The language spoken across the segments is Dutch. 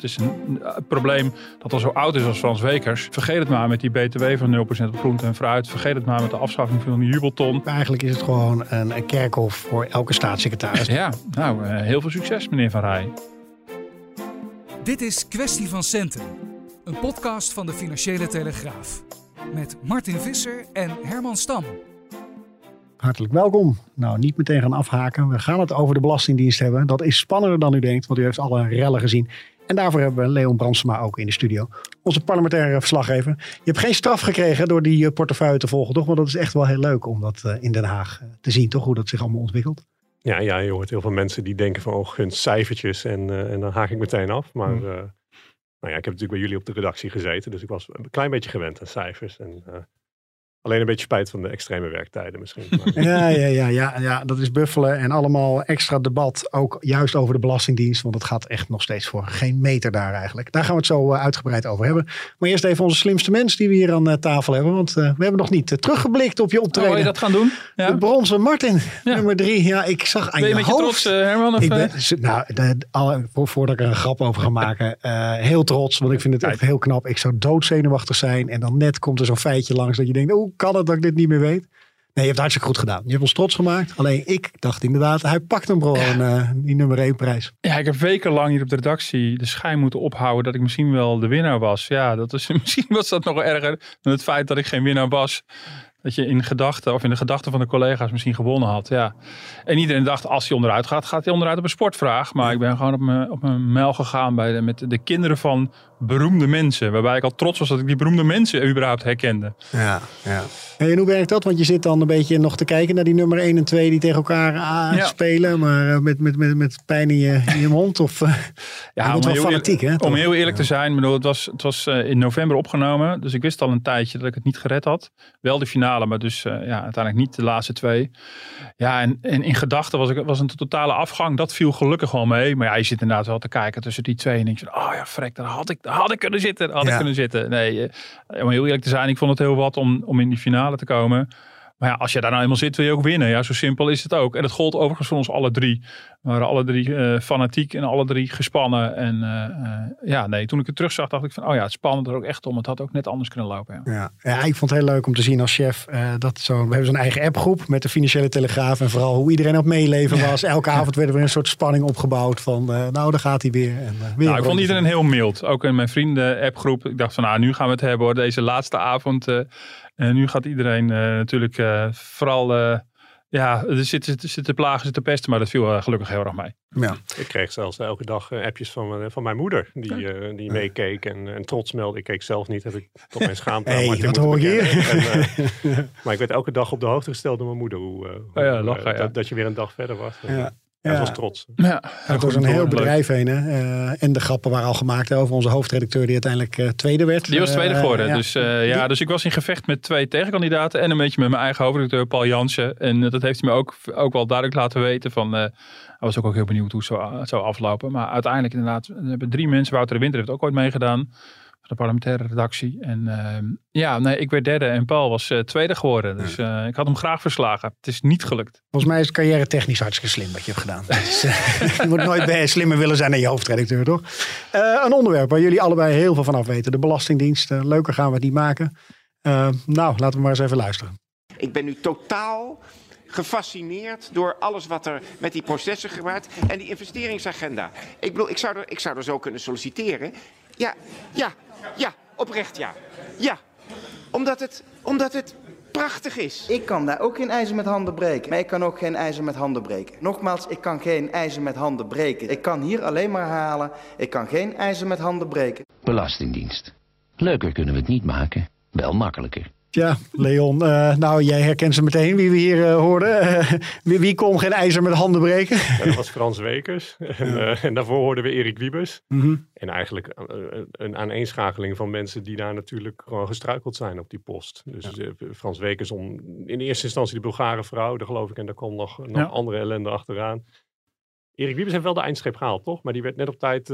Het is een, een probleem dat al zo oud is als Frans Wekers. Vergeet het maar met die BTW van 0% op groente en fruit. Vergeet het maar met de afschaffing van de jubelton. Eigenlijk is het gewoon een, een kerkhof voor elke staatssecretaris. Ja, nou, eh, heel veel succes meneer Van Rij. Dit is Kwestie van Centen, een podcast van de Financiële Telegraaf. Met Martin Visser en Herman Stam. Hartelijk welkom. Nou, niet meteen gaan afhaken. We gaan het over de Belastingdienst hebben. Dat is spannender dan u denkt, want u heeft alle rellen gezien. En daarvoor hebben we Leon Brandsma ook in de studio. Onze parlementaire verslaggever. Je hebt geen straf gekregen door die eh, portefeuille te volgen, toch? Maar dat is echt wel heel leuk om dat eh, in Den Haag eh, te zien, toch? Hoe dat zich allemaal ontwikkelt. Ja, ja, je hoort heel veel mensen die denken van, oh, gunst cijfertjes en, uh, en dan haak ik meteen af. Maar uh, nou ja, ik heb natuurlijk bij jullie op de redactie gezeten, dus ik was een klein beetje gewend aan cijfers. En uh, alleen een beetje spijt van de extreme werktijden misschien. Ja, ja, ja, ja, ja, dat is buffelen en allemaal extra debat, ook juist over de Belastingdienst, want het gaat echt nog steeds voor geen meter daar eigenlijk. Daar gaan we het zo uitgebreid over hebben. Maar eerst even onze slimste mens die we hier aan tafel hebben, want we hebben nog niet teruggeblikt op je optreden. Oh, je dat gaan doen? Ja. De bronzen Martin, ja. nummer drie. Ja, ik zag aan ben je, je met hoofd. je trots, Herman? Of ik ben, nou, de, alle, voor, voordat ik er een grap over ga maken, uh, heel trots, want ik vind het echt heel knap. Ik zou doodzenuwachtig zijn en dan net komt er zo'n feitje langs dat je denkt, hoe kan het dat ik dit niet meer weet? Nee, je hebt het hartstikke goed gedaan. Je hebt ons trots gemaakt. Alleen ik dacht inderdaad, hij pakt hem gewoon, uh, die nummer één prijs. Ja, ik heb wekenlang hier op de redactie de schijn moeten ophouden dat ik misschien wel de winnaar was. Ja, dat is, misschien was dat nog erger dan het feit dat ik geen winnaar was dat je in gedachten of in de gedachten van de collega's misschien gewonnen had. Ja. En iedereen dacht, als hij onderuit gaat, gaat hij onderuit op een sportvraag. Maar ik ben gewoon op mijn, op mijn mijl gegaan bij de, met de kinderen van beroemde mensen. Waarbij ik al trots was dat ik die beroemde mensen überhaupt herkende. Ja, ja. En hoe werkt dat? Want je zit dan een beetje nog te kijken naar die nummer 1 en 2 die tegen elkaar uh, spelen. Maar met, met, met, met pijn in je, in je mond. Of, uh, ja, om, wel fanatiek, hè, om heel eerlijk te zijn. Bedoel, het was, het was uh, in november opgenomen. Dus ik wist al een tijdje dat ik het niet gered had. Wel de finale, maar dus ja, uiteindelijk niet de laatste twee. Ja, en, en in gedachten was, ik, was een totale afgang. Dat viel gelukkig wel mee. Maar ja, je zit inderdaad wel te kijken tussen die twee. En denk je, oh ja, frek, daar had ik, had ik kunnen zitten. Had ja. kunnen zitten. Nee, om heel eerlijk te zijn, ik vond het heel wat om, om in die finale te komen. Maar ja, als je daar nou eenmaal zit, wil je ook winnen. Ja, zo simpel is het ook. En dat gold overigens voor ons alle drie. We waren alle drie uh, fanatiek en alle drie gespannen. En uh, uh, ja, nee, toen ik het terug zag, dacht ik van, oh ja, het spannende er ook echt om. Het had ook net anders kunnen lopen. Ja, ja, ja ik vond het heel leuk om te zien als chef. dat zo, we hebben zo'n eigen appgroep met de Financiële Telegraaf. En vooral hoe iedereen op meeleven was. Elke avond werd er weer een soort spanning opgebouwd van, nou, daar gaat hij weer. En, weer nou, ik vond iedereen heel mild. Ook in mijn vrienden appgroep. Ik dacht van, nou, nu gaan we het hebben hoor. Deze laatste avond en nu gaat iedereen uh, natuurlijk uh, vooral, uh, ja, er zitten zit te plagen, zitten te pesten, maar dat viel gelukkig heel erg mee. Ja. Ik kreeg zelfs elke dag appjes van, van mijn moeder, die, die meekeek en, en trots meldde. Ik keek zelf niet, heb ik tot mijn schaamte. hey, wat hoor je? maar ik werd elke dag op de hoogte gesteld door mijn moeder, hoe, oh ja, lachen, ja. dat, dat, je weer een dag verder was. Ja. Ja, ja. was trots. Ja, het was een heel bedrijf heen. Hè? Uh, en de grappen waren al gemaakt over onze hoofdredacteur die uiteindelijk uh, tweede werd. Die was tweede geworden. Uh, ja. Dus, ja, dus ik was in gevecht met twee tegenkandidaten. En een beetje met mijn eigen hoofdredacteur Paul Jansen. En dat heeft hij me ook, ook wel duidelijk laten weten. Van, hij was ook, ook heel benieuwd hoe het zou, het zou aflopen. Maar uiteindelijk inderdaad, we hebben drie mensen. Wouter de Winter heeft ook ooit meegedaan de parlementaire redactie. En uh, ja, nee, ik werd derde en Paul was uh, tweede geworden. Dus uh, ik had hem graag verslagen. Het is niet gelukt. Volgens mij is het carrière technisch hartstikke slim wat je hebt gedaan. Is, je moet nooit bij slimmer willen zijn dan je hoofdredacteur, toch? een onderwerp waar jullie allebei heel veel van af weten. De Belastingdienst. leuker gaan we het niet maken. nou, laten we maar eens even luisteren. Ik ben nu totaal gefascineerd door alles wat er met die processen gebeurt en die investeringsagenda. Ik bedoel, ik zou er, ik zou er zo kunnen solliciteren. Ja, ja, ja, oprecht ja. Ja, omdat het, omdat het prachtig is. Ik kan daar ook geen ijzer met handen breken. Maar ik kan ook geen ijzer met handen breken. Nogmaals, ik kan geen ijzer met handen breken. Ik kan hier alleen maar halen. Ik kan geen ijzer met handen breken. Belastingdienst. Leuker kunnen we het niet maken, wel makkelijker. Tja, Leon, uh, nou jij herkent ze meteen wie we hier uh, hoorden. Uh, wie, wie, kon geen ijzer met handen breken? Ja, dat was Frans Wekers. En, en, daarvoor hoorden we Erik Wiebes. Mm -hmm. En eigenlijk een aaneenschakeling van mensen die daar natuurlijk gewoon gestruikeld zijn op die post. Dus ja. Frans Wekers om in eerste instantie de Bulgare vrouw, daar geloof ik. En daar kwam nog, nog ja. andere ellende achteraan. Erik Wiebes heeft wel de eindstreep gehaald, toch? Maar die werd net op tijd,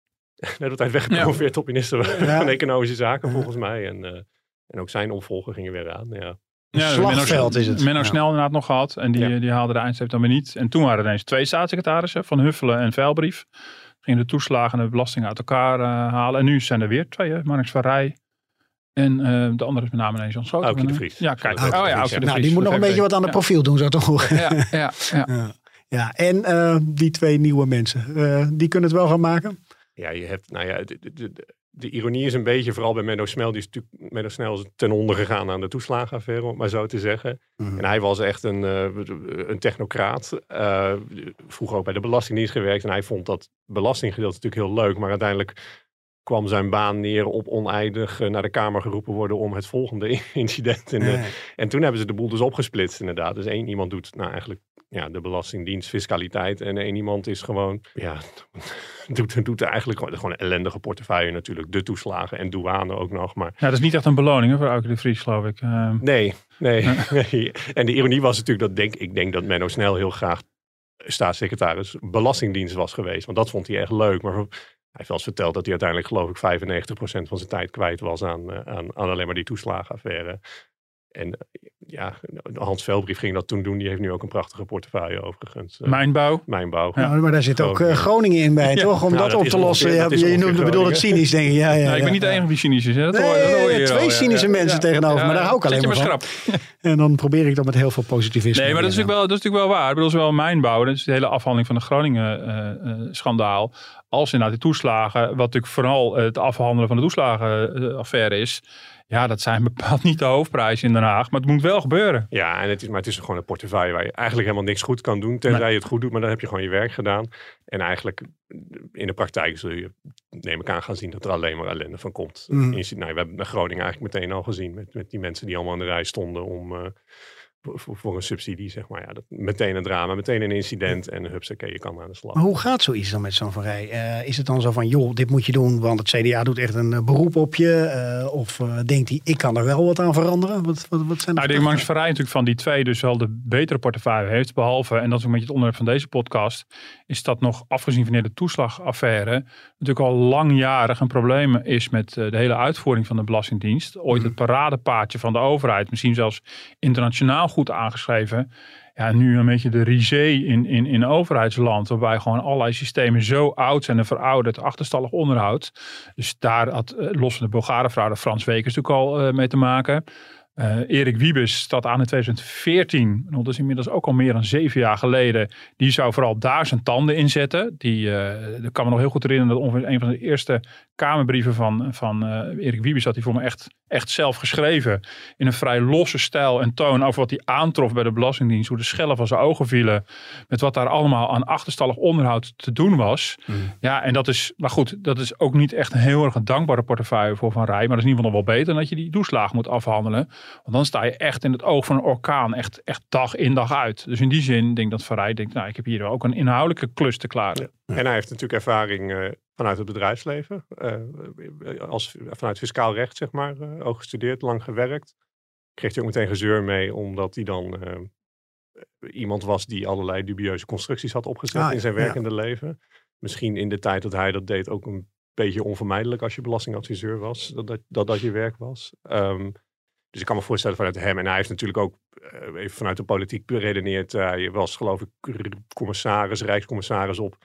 net op tijd weggepromoveerd tot minister van Economische Zaken, volgens mij. En en ook zijn opvolger gingen weer aan. Ja. Ja, Slagveld Menno, is het. Menno ja. Snel inderdaad nog gehad. En die, Ja. die haalde de eindstreep dan weer niet. En toen waren er ineens twee staatssecretarissen. Van Huffelen en Veilbrief. Gingen de toeslagen en de belastingen uit elkaar eh, halen. En nu zijn er weer twee. hè. Marnix van Rij. En eh, de andere is met name ineens Jan Schoten. Aukje de Vries. Ja, kijk. Aukje oh ja, Vries, Aukje ja. de Nou, Vries die moet nog een beetje wat aan het profiel doen, zo horen. Ja, ja, ja. Ja. Ja, en eh, die twee nieuwe mensen, eh, die kunnen het wel gaan maken. Ja, je hebt, nou ja, de, de, de, de ironie is een beetje, vooral bij Menno Snel, die is natuurlijk, Menno Snel is ten onder gegaan aan de toeslagenaffaire, om maar zo te zeggen. Mhm. En hij was echt een, eh, een technocraat. eh vroeger ook bij de Belastingdienst gewerkt. En hij vond dat belastinggedeelte natuurlijk heel leuk. Maar uiteindelijk kwam zijn baan neer op oneindig eh, naar de Kamer geroepen worden om het volgende incident. In de, Ja. En toen hebben ze de boel dus opgesplitst inderdaad. Dus één iemand doet nou eigenlijk ja, de Belastingdienst, fiscaliteit. En één iemand is gewoon, ja, doet, doet eigenlijk gewoon, gewoon een ellendige portefeuille natuurlijk. De toeslagen en douane ook nog. Maar Ja, dat is niet echt een beloning hè, voor Aukje de Vries, geloof ik. Eh, Nee, nee, nee. En de ironie was natuurlijk dat denk, ik denk dat Menno Snel heel graag staatssecretaris Belastingdienst was geweest. Want dat vond hij echt leuk. Maar heeft wel verteld dat hij uiteindelijk geloof ik 95% van zijn tijd kwijt was aan, eh, aan, aan alleen maar die toeslagenaffaire. En eh, ja, Hans Velbrief ging dat toen doen. Die heeft nu ook een prachtige portefeuille overigens. Eh, Mijnbouw. Mijnbouw. Ja, maar daar zit ook eh, Groningen. Groningen in bij, Ja. toch? Om Nou, dat dat op te lossen. ongeveer- Ja, je noemde bedoel het cynisch, denk ik. Ja, ja, Ja, ik ben niet de enige die cynisch is. Hè? Dat hoor, dat hoor je Nee, hier twee al, cynische Ja. mensen Ja. tegenover, maar daar hou ik alleen maar van. schrap. En dan probeer ik dat met heel veel positivisme. Nee, maar dat is, natuurlijk wel, dat is natuurlijk wel waar. Ik bedoel, zowel mijnbouw, dat is de hele afhandeling van de Groningen-schandaal, als inderdaad die toeslagen, wat natuurlijk vooral eh, het afhandelen van de toeslagenaffaire is. Ja, dat zijn bepaald niet de hoofdprijzen in Den Haag, maar het moet wel gebeuren. Ja, en het is, maar het is gewoon een portefeuille waar je eigenlijk helemaal niks goed kan doen. Tenzij Nee. je het goed doet, maar dan heb je gewoon je werk gedaan. En eigenlijk in de praktijk zul je, neem ik aan, gaan zien dat er alleen maar ellende van komt. Mhm. Je ziet- nou, we hebben Groningen eigenlijk meteen al gezien met, met die mensen die allemaal aan de rij stonden om... eh, voor, voor een subsidie, zeg maar. Ja, dat, meteen een drama, meteen een incident en hupsakee, je kan aan de slag. Maar hoe gaat zoiets dan met zo'n Van Rij? Eh, is het dan zo van, joh, dit moet je doen, want het CDA doet echt een eh, beroep op je? Eh, of eh, denkt hij, ik kan er wel wat aan veranderen? Wat, wat, wat zijn de Nou, ik denk Max Verrij natuurlijk van die twee dus wel de betere portefeuille heeft. Behalve, en dat is een beetje het onderwerp van deze podcast, is dat nog afgezien van de toeslagaffaire natuurlijk al langjarig een probleem is met de hele uitvoering van de Belastingdienst. Ooit het paradepaadje van de overheid, misschien zelfs internationaal goed aangeschreven. Ja, nu een beetje de risée in, in, in overheidsland, waarbij gewoon allerlei systemen zo oud zijn en verouderd, achterstallig onderhoud. Dus daar had eh, los van de Bulgare fraude Frans Wekers natuurlijk al eh, mee te maken. Eh, Erik Wiebes staat aan in 2014. Nou, Dat is inmiddels ook al meer dan zeven jaar geleden. Die zou vooral daar zijn tanden in zetten. Die, ik kan me nog heel goed herinneren dat ongeveer een van de eerste Kamerbrieven van, van eh, Erik Wiebes had hij voor me echt, echt zelf geschreven. In een vrij losse stijl en toon over wat hij aantrof bij de Belastingdienst. Hoe de schellen van zijn ogen vielen. Met wat daar allemaal aan achterstallig onderhoud te doen was. Ja, en dat is, maar goed, dat is ook niet echt een heel erg een dankbare portefeuille voor Van Rij. Maar dat is in ieder geval nog wel beter dan dat je die toeslagen moet afhandelen. Want dan sta je echt in het oog van een orkaan, echt, echt dag in dag uit. Dus in die zin denk ik dat Van Rij denkt, nou ik heb hier ook een inhoudelijke klus te klaren. En hij heeft natuurlijk ervaring eh, vanuit het bedrijfsleven. eh, als, vanuit fiscaal recht, zeg maar. eh, ook gestudeerd, lang gewerkt. Kreeg hij ook meteen gezeur mee, omdat hij dan eh, iemand was die allerlei dubieuze constructies had opgezet Ah, in zijn ja. werkende leven. Misschien in de tijd dat hij dat deed ook een beetje onvermijdelijk als je belastingadviseur was. Dat dat, dat, dat je werk was. Ehm, dus ik kan me voorstellen vanuit hem. En hij heeft natuurlijk ook eh, even vanuit de politiek beredeneerd. eh, hij was geloof ik commissaris, rijkscommissaris op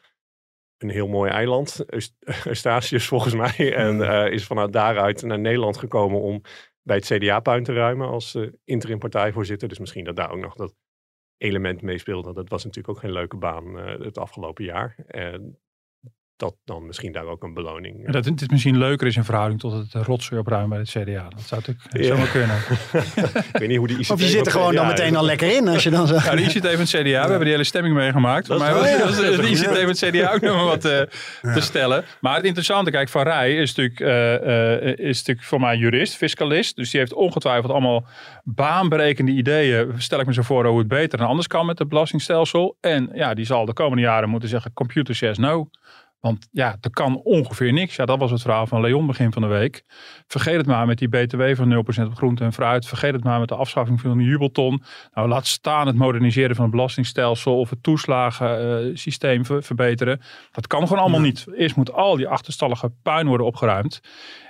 een heel mooi eiland. Eust- Eustatius volgens mij. En eh, is vanuit daaruit naar Nederland gekomen om bij het CDA puin te ruimen als eh, interim partijvoorzitter. Dus misschien dat daar ook nog dat element meespeelde. Dat was natuurlijk ook geen leuke baan eh, het afgelopen jaar. En dat dan misschien daar ook een beloning. En dat het misschien leuker is in verhouding tot het eh, rotzooi opruimen bij het CDA. Dat zou natuurlijk Ja. zomaar kunnen. ik weet niet hoe die ICT... Of je zit er gewoon dan meteen al lekker in als je dan zo... Ja, de ICT van het CDA, we hebben die hele stemming meegemaakt. Dat was, wel- ja, de ICT van het CDA ook nog maar wat eh, te stellen. Maar het interessante, kijk, Van Rij is natuurlijk, eh, eh, is natuurlijk voor mij jurist, fiscalist. Dus die heeft ongetwijfeld allemaal baanbrekende ideeën. Stel ik me zo voor hoe het beter en anders kan met het belastingstelsel. En ja, die zal de komende jaren moeten zeggen, computer says no. Want ja, er kan ongeveer niks. Ja, dat was het verhaal van Leon begin van de week. Vergeet het maar met die BTW van 0% op groente en fruit. Vergeet het maar met de afschaffing van de jubelton. Nou, laat staan het moderniseren van het belastingstelsel of het toeslagensysteem ver- verbeteren. Dat kan gewoon allemaal niet. Eerst moet al die achterstallige puin worden opgeruimd.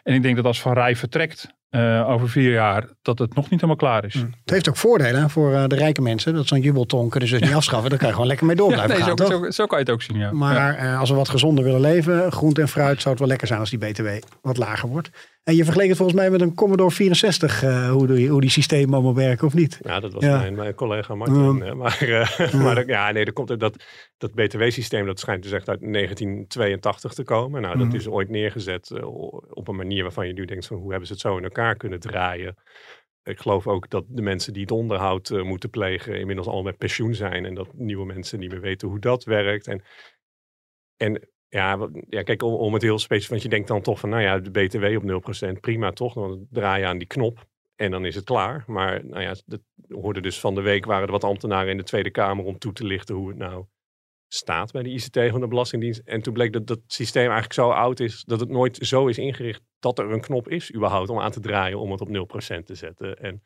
En ik denk dat als Van Rij vertrekt eh, over vier jaar, dat het nog niet helemaal klaar is. Het heeft ook voordelen hè, voor eh, de rijke mensen. Dat zo'n jubelton kunnen ze dus niet afschaffen. Daar kan je gewoon lekker mee door Ja, blijven nee, gaan, zo, toch? zo, zo kan je het ook zien, ja. Maar Ja. eh, als we wat gezonder willen leven, groente en fruit, zou het wel lekker zijn als die BTW wat lager wordt. En je vergeleek het volgens mij met een Commodore 64, eh, hoe, die, hoe die systemen allemaal werken, of niet? Ja, dat was Ja. Mijn, mijn collega Martin. Ja. hè. Maar, eh, maar dat- ja, nee, er komt dat, dat BTW-systeem, dat schijnt dus echt uit 1982 te komen. Nou, dat is ooit neergezet op een manier waarvan je nu denkt van hoe hebben ze het zo in elkaar kunnen draaien. Ik geloof ook dat de mensen die het onderhoud eh, moeten plegen inmiddels al met pensioen zijn. En dat nieuwe mensen niet meer weten hoe dat werkt. En, en ja, ja, kijk, om, om het heel specifiek, want je denkt dan toch van, nou ja, de BTW op 0%, prima toch? Dan draai je aan die knop en dan is het klaar. Maar nou ja, dat hoorde dus van de week, waren er wat ambtenaren in de Tweede Kamer om toe te lichten hoe het nou staat bij de ICT van de Belastingdienst. En toen bleek dat dat systeem eigenlijk zo oud is, dat het nooit zo is ingericht dat er een knop is überhaupt om aan te draaien om het op 0% te zetten. En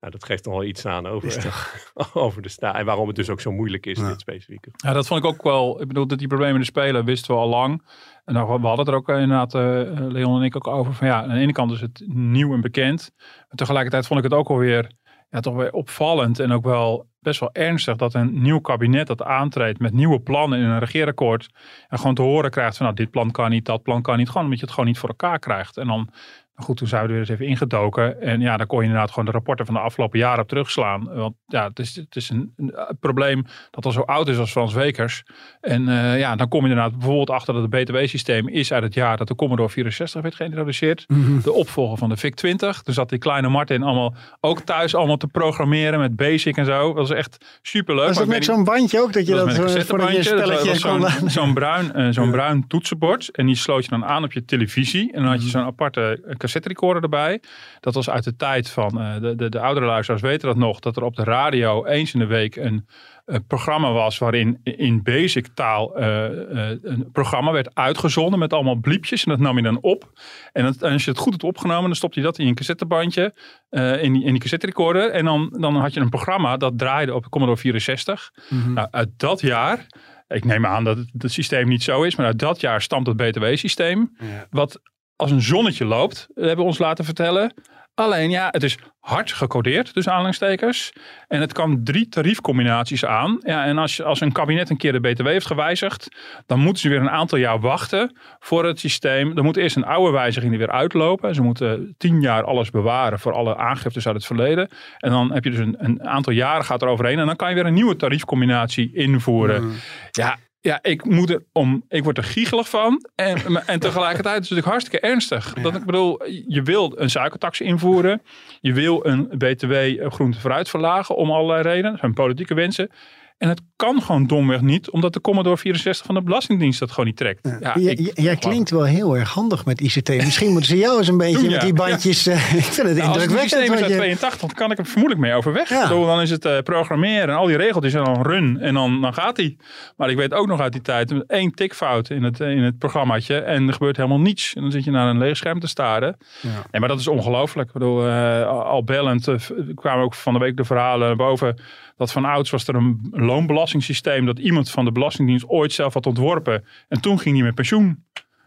nou, dat geeft nog wel iets aan over, over de staat. En waarom het dus ook zo moeilijk is, Ja. dit specifieke. Ja, dat vond ik ook wel. Ik bedoel, dat die problemen er spelen, wisten we al lang. En dan, we hadden het er ook eh, inderdaad, eh, Leon en ik ook over. Van ja, aan de ene kant is het nieuw en bekend. Maar tegelijkertijd vond ik het ook alweer ja, toch weer opvallend en ook wel best wel ernstig dat een nieuw kabinet dat aantreedt met nieuwe plannen in een regeerakkoord en gewoon te horen krijgt van nou dit plan kan niet, dat plan kan niet, gewoon omdat je het gewoon niet voor elkaar krijgt. En dan, goed, toen zijn we er eens even ingedoken en ja, dan kon je inderdaad gewoon de rapporten van de afgelopen jaren op terugslaan. Want ja, het is, het is een, een probleem dat al zo oud is als Frans Wekers. En eh, ja, dan kom je inderdaad bijvoorbeeld achter dat het BTW-systeem is uit het jaar dat de Commodore 64 werd geïntroduceerd. De opvolger van de VIC-20. Dus zat die kleine Martin allemaal ook thuis allemaal te programmeren met Basic en zo. Dat was echt superleuk. Was dat met zo'n bandje ook, dat je dat dat, een eh, voordat je. Dat spelletje kon zo'n bruin, eh, zo'n bruin toetsenbord. En die sloot je dan aan op je televisie. En dan had je Mhm. zo'n aparte eh, cassette recorder erbij. Dat was uit de tijd van, eh, de, de, de oudere luisteraars weten dat nog, dat er op de radio eens in de week een, programma was waarin in basic taal eh, eh, een programma werd uitgezonden met allemaal bliepjes. En dat nam je dan op. En, dat, en als je het goed had opgenomen, dan stopte je dat in je cassettebandje, eh, in, die, in die cassette recorder. En dan, dan had je een programma dat draaide op Commodore 64. Mhm. Nou, uit dat jaar, ik neem aan dat het, het systeem niet zo is, maar uit dat jaar stamt het BTW-systeem. Ja. Wat als een zonnetje loopt, hebben we ons laten vertellen. Alleen ja, het is hard gecodeerd, dus aanhalingstekens. En het kan drie tariefcombinaties aan. Ja, en als, als een kabinet een keer de BTW heeft gewijzigd, dan moeten ze weer een aantal jaar wachten voor het systeem. Dan moet eerst een oude wijziging er weer uitlopen. Ze moeten tien jaar alles bewaren voor alle aangiftes uit het verleden. En dan heb je dus een, een aantal jaren gaat er overheen. En dan kan je weer een nieuwe tariefcombinatie invoeren. Ja, ja, ik, moet er om, ik word er giegelig van. En, en tegelijkertijd is het natuurlijk hartstikke ernstig. Dat ik bedoel, je wil een suikertax invoeren. Je wil een BTW eh, groente vooruit verlagen om allerlei redenen. Dat zijn politieke wensen. En het kan gewoon domweg niet, omdat de Commodore 64 van de Belastingdienst dat gewoon niet trekt. Ja, ik- jij klinkt wel heel erg handig met ICT. Misschien moeten ze jou eens een beetje Doen, met die bandjes... eh, ik vind het Nou, als het indrukwekkend. systeem is wat uit je- 82, dan kan ik er vermoedelijk mee overweg. Bedoel, Dan is het eh, programmeren en al die regeltjes en dan run en dan, dan gaat hij. Maar ik weet ook nog uit die tijd, met één tikfout in het, in het programmaatje en er gebeurt helemaal niets. En dan zit je naar een leeg scherm te staren. Ja. Nee, maar dat is ongelooflijk. Ik bedoel, eh, al bellend kwamen ook van de week de verhalen boven dat van ouds was er een loonbelastingssysteem dat iemand van de Belastingdienst ooit zelf had ontworpen. En toen ging hij met pensioen.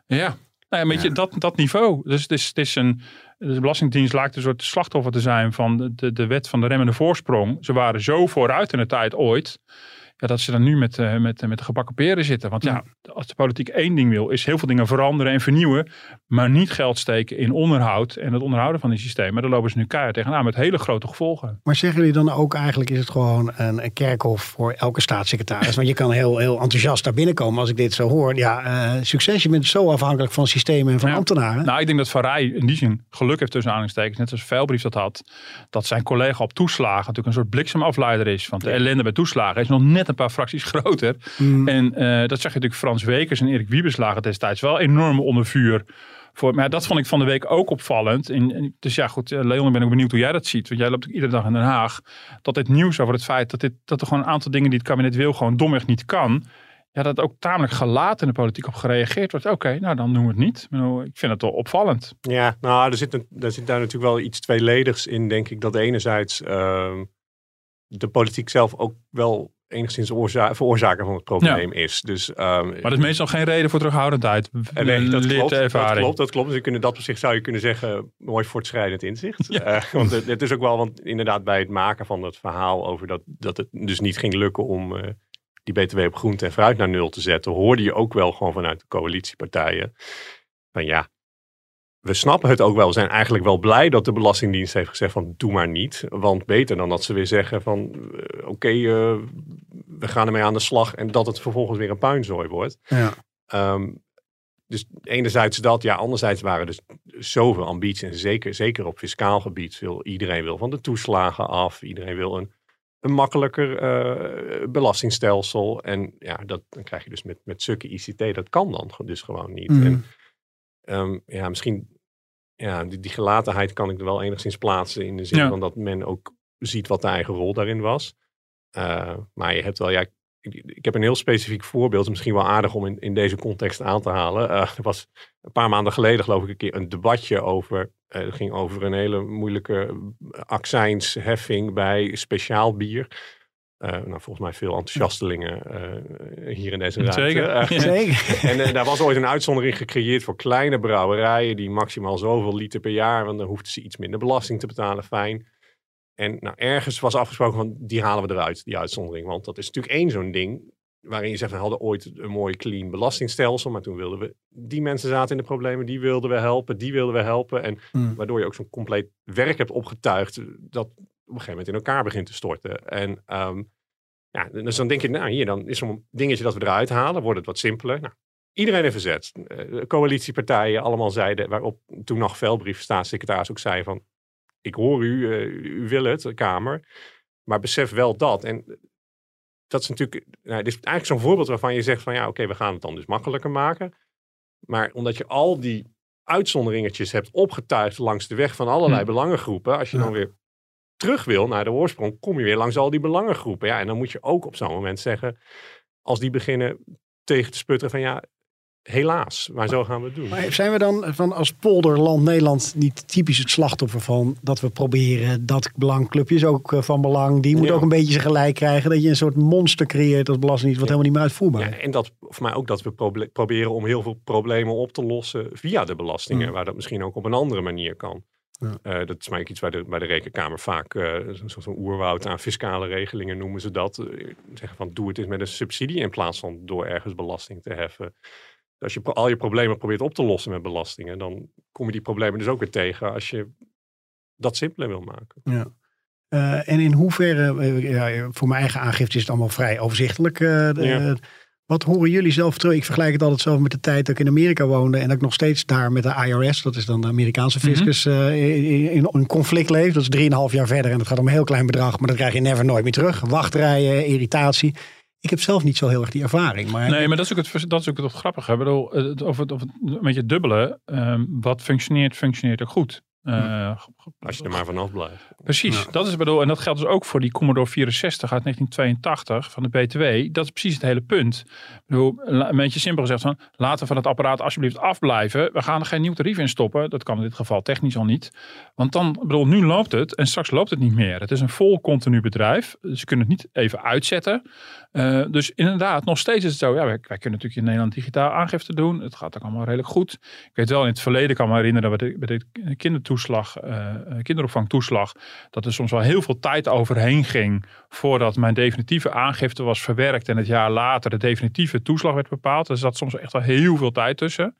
Ja, nou ja, weet je, dat, dat niveau. Dus het is, het is een, de Belastingdienst lijkt een soort slachtoffer te zijn van de, de, de wet van de remmende voorsprong. Ze waren zo vooruit in de tijd ooit. Ja, dat ze dan nu met, uh, met, met de gebakken peren zitten. Want ja, als de politiek één ding wil, is heel veel dingen veranderen en vernieuwen. Maar niet geld steken in onderhoud en het onderhouden van die systemen. Daar lopen ze nu keihard tegenaan met hele grote gevolgen. Maar zeggen jullie dan ook eigenlijk is het gewoon een, een kerkhof voor elke staatssecretaris? Want je kan heel, heel enthousiast daar binnenkomen als ik dit zo hoor. Ja, uh, succes. Je bent zo afhankelijk van systemen en van ambtenaren. Nou, ik denk dat Van Rij in die zin geluk heeft tussen aanhalingstekens. Net als Veilbrief dat had. Dat zijn collega op toeslagen natuurlijk een soort bliksemafleider is. Want de ellende bij toeslagen is nog net een paar fracties groter. Mm. En uh, dat zag je natuurlijk Frans Wekers en Erik Wiebes lagen destijds wel enorm onder vuur. Voor, maar dat vond ik van de week ook opvallend. En, dus ja, goed, eh, Leon, ik ben ook benieuwd hoe jij dat ziet. Want jij loopt iedere dag in Den Haag. Dat dit nieuws over het feit dat, dit, dat er gewoon een aantal dingen die het kabinet wil, gewoon domweg niet kan ja, dat ook tamelijk gelaten in de politiek op gereageerd wordt. Oké, nou dan doen we het niet. Ik vind het wel opvallend. Ja, nou, er zit, een, er zit daar natuurlijk wel iets tweeledigs in, denk ik. Dat enerzijds uh, de politiek zelf ook wel enigszins oorza veroorzaker van het probleem is. Dus, um, maar dat is meestal geen reden voor terughoudendheid. Nee, dat klopt, dat klopt, dat klopt. Dus kunnen, dat op zich zou je kunnen zeggen, mooi voortschrijdend inzicht. Ja. Uh, want het, het, is ook wel, want inderdaad bij het maken van het verhaal over dat, dat het dus niet ging lukken om... Uh, die BTW op groente en fruit naar nul te zetten, hoorde je ook wel gewoon vanuit de coalitiepartijen. Van ja, we snappen het ook wel. We zijn eigenlijk wel blij dat de Belastingdienst heeft gezegd van doe maar niet. Want beter dan dat ze weer zeggen van uh, oké, uh, we gaan ermee aan de slag en dat het vervolgens weer een puinzooi wordt. Ja. Um, dus enerzijds dat, ja, anderzijds waren er dus zoveel ambities. En zeker, zeker op fiscaal gebied wil iedereen wil van de toeslagen af. Iedereen wil een een makkelijker uh, belastingstelsel. En ja, dat, dan krijg je dus met, met stukken ICT, dat kan dan dus gewoon niet. Mm. En um, ja, misschien, ja, die, die, gelatenheid kan ik er wel enigszins plaatsen in de zin van dat men ook ziet wat de eigen rol daarin was. Uh, maar je hebt wel, ja, ik, heb een heel specifiek voorbeeld, misschien wel aardig om in, in deze context aan te halen. Uh, er was een paar maanden geleden, geloof ik, een keer een debatje over. Uh, het ging over een hele moeilijke accijnsheffing bij speciaal bier. Uh, nou, volgens mij veel enthousiastelingen hier in deze ruimte. Zeker. Zeker. en daar was ooit een uitzondering gecreëerd voor kleine brouwerijen die maximaal zoveel liter per jaar, want dan hoefden ze iets minder belasting te betalen, fijn. En nou, ergens was afgesproken van die halen we eruit, die uitzondering. Want dat is natuurlijk één zo'n ding waarin je zegt, we hadden ooit een mooi clean belastingstelsel, maar toen wilden we, die mensen zaten in de problemen, die wilden we helpen, die wilden we helpen. En hmm. waardoor je ook zo'n compleet werk hebt opgetuigd, dat op een gegeven moment in elkaar begint te storten. En um, ja, dus dan denk je, nou hier, dan is zo'n dingetje dat we eruit halen, wordt het wat simpeler. Nou, iedereen heeft verzet. Uh, coalitiepartijen allemaal zeiden, waarop toen nog Velbrief, staatssecretaris, ook zei van, ik hoor u, uh, u wil het, de Kamer. Maar besef wel dat. En dat is natuurlijk, nou, dit is eigenlijk zo'n voorbeeld waarvan je zegt van ja, oké, we gaan het dan dus makkelijker maken. Maar omdat je al die uitzonderingetjes hebt opgetuigd langs de weg van allerlei hm. belangengroepen, als je dan weer terug wil naar de oorsprong, kom je weer langs al die belangengroepen. Ja, en dan moet je ook op zo'n moment zeggen, als die beginnen tegen te sputteren van ja, Helaas, maar zo gaan we het doen. Maar zijn we dan van als polderland Nederland niet typisch het slachtoffer van dat we proberen dat belangclubje is ook eh, van belang. Die moet ook een beetje zijn gelijk krijgen. Dat je een soort monster creëert als belasting wat helemaal niet meer uitvoerbaar is. en dat voor mij ook dat we proberen om heel veel problemen op te lossen via de belastingen. Mm. Waar dat misschien ook op een andere manier kan. Ja. Uh, dat is maar iets waar de, bij de rekenkamer vaak uh, zo'n oerwoud aan fiscale regelingen noemen ze dat. Uh, zeggen van doe het eens met een subsidie in plaats van door ergens belasting te heffen als je al je problemen probeert op te lossen met belastingen, dan kom je die problemen dus ook weer tegen als je dat simpeler wil maken. Ja. En in hoeverre, ja, voor mijn eigen aangifte is het allemaal vrij overzichtelijk. Wat horen jullie zelf terug? Ik vergelijk het altijd zelf met de tijd dat ik in Amerika woonde en dat ik nog steeds daar met de IRS, dat is dan de Amerikaanse mhm. fiscus, in, in, een conflict leef. Dat is 3,5 jaar verder en dat gaat om een heel klein bedrag, maar dat krijg je never nooit meer terug. Wachtrijen, irritatie. Ik heb zelf niet zo heel erg die ervaring. Maar... Nee, maar dat is ook het, dat is ook het grappige. Ik bedoel, of het, of het een beetje dubbele. Um, wat functioneert, functioneert ook goed. Uh, Als je er maar vanaf blijft. Precies, dat is bedoel, en dat geldt dus ook voor die Commodore 64 uit 1982 van de BTW. Dat is precies het hele punt. Ik bedoel, een beetje simpel gezegd van, laten we van het apparaat alsjeblieft afblijven. We gaan er geen nieuw tarief in stoppen. Dat kan in dit geval technisch al niet. Want dan, bedoel, nu loopt het en straks loopt het niet meer. Het is een vol continu bedrijf. Ze kunnen het niet even uitzetten. Uh, dus inderdaad, nog steeds is het zo. Ja, wij, wij, kunnen natuurlijk in Nederland digitaal aangifte doen. Het gaat ook allemaal redelijk goed. Ik weet wel, in het verleden kan me herinneren bij de, bij de kindertoeslag toeslag, uh, kinderopvangtoeslag, dat er soms wel heel veel tijd overheen ging voordat mijn definitieve aangifte was verwerkt en het jaar later de definitieve toeslag werd bepaald. Er zat soms echt wel heel veel tijd tussen.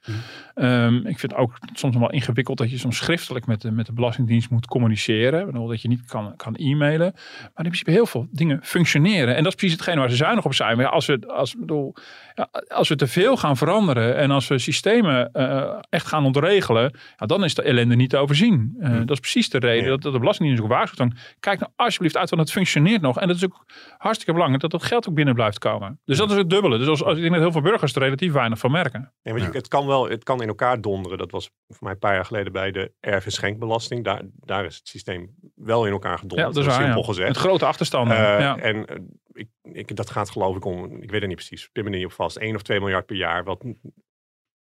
Mm. ik vind het ook soms wel ingewikkeld dat je soms schriftelijk met de, met de Belastingdienst moet communiceren. Bedoel, dat je niet kan, kan e-mailen. Maar in principe heel veel dingen functioneren. En dat is precies hetgeen waar ze zuinig op zijn. Maar als we, als, bedoel, ja, als we te veel gaan veranderen en als we systemen uh, echt gaan ontregelen, ja, dan is de ellende niet te overzien. Uh, Dat is precies de reden dat, dat, de Belastingdienst ook waarschuwt. Dan kijk nou alsjeblieft uit, want het functioneert nog. En dat is ook hartstikke belangrijk dat dat geld ook binnen blijft komen. Dus dat is het dubbele. Dus als, als ik denk dat heel veel burgers er relatief weinig van merken. Nee, maar het kan wel, het kan in elkaar donderen. Dat was voor mij een paar jaar geleden bij de erf- en schenkbelasting. Daar, daar is het systeem wel in elkaar gedonderd. Ja, dat is waar, simpel gezegd. Met grote achterstanden. ja. En ik, ik, dat gaat geloof ik om, ik weet het niet precies, ik er niet op vast, 1 of 2 miljard per jaar. Wat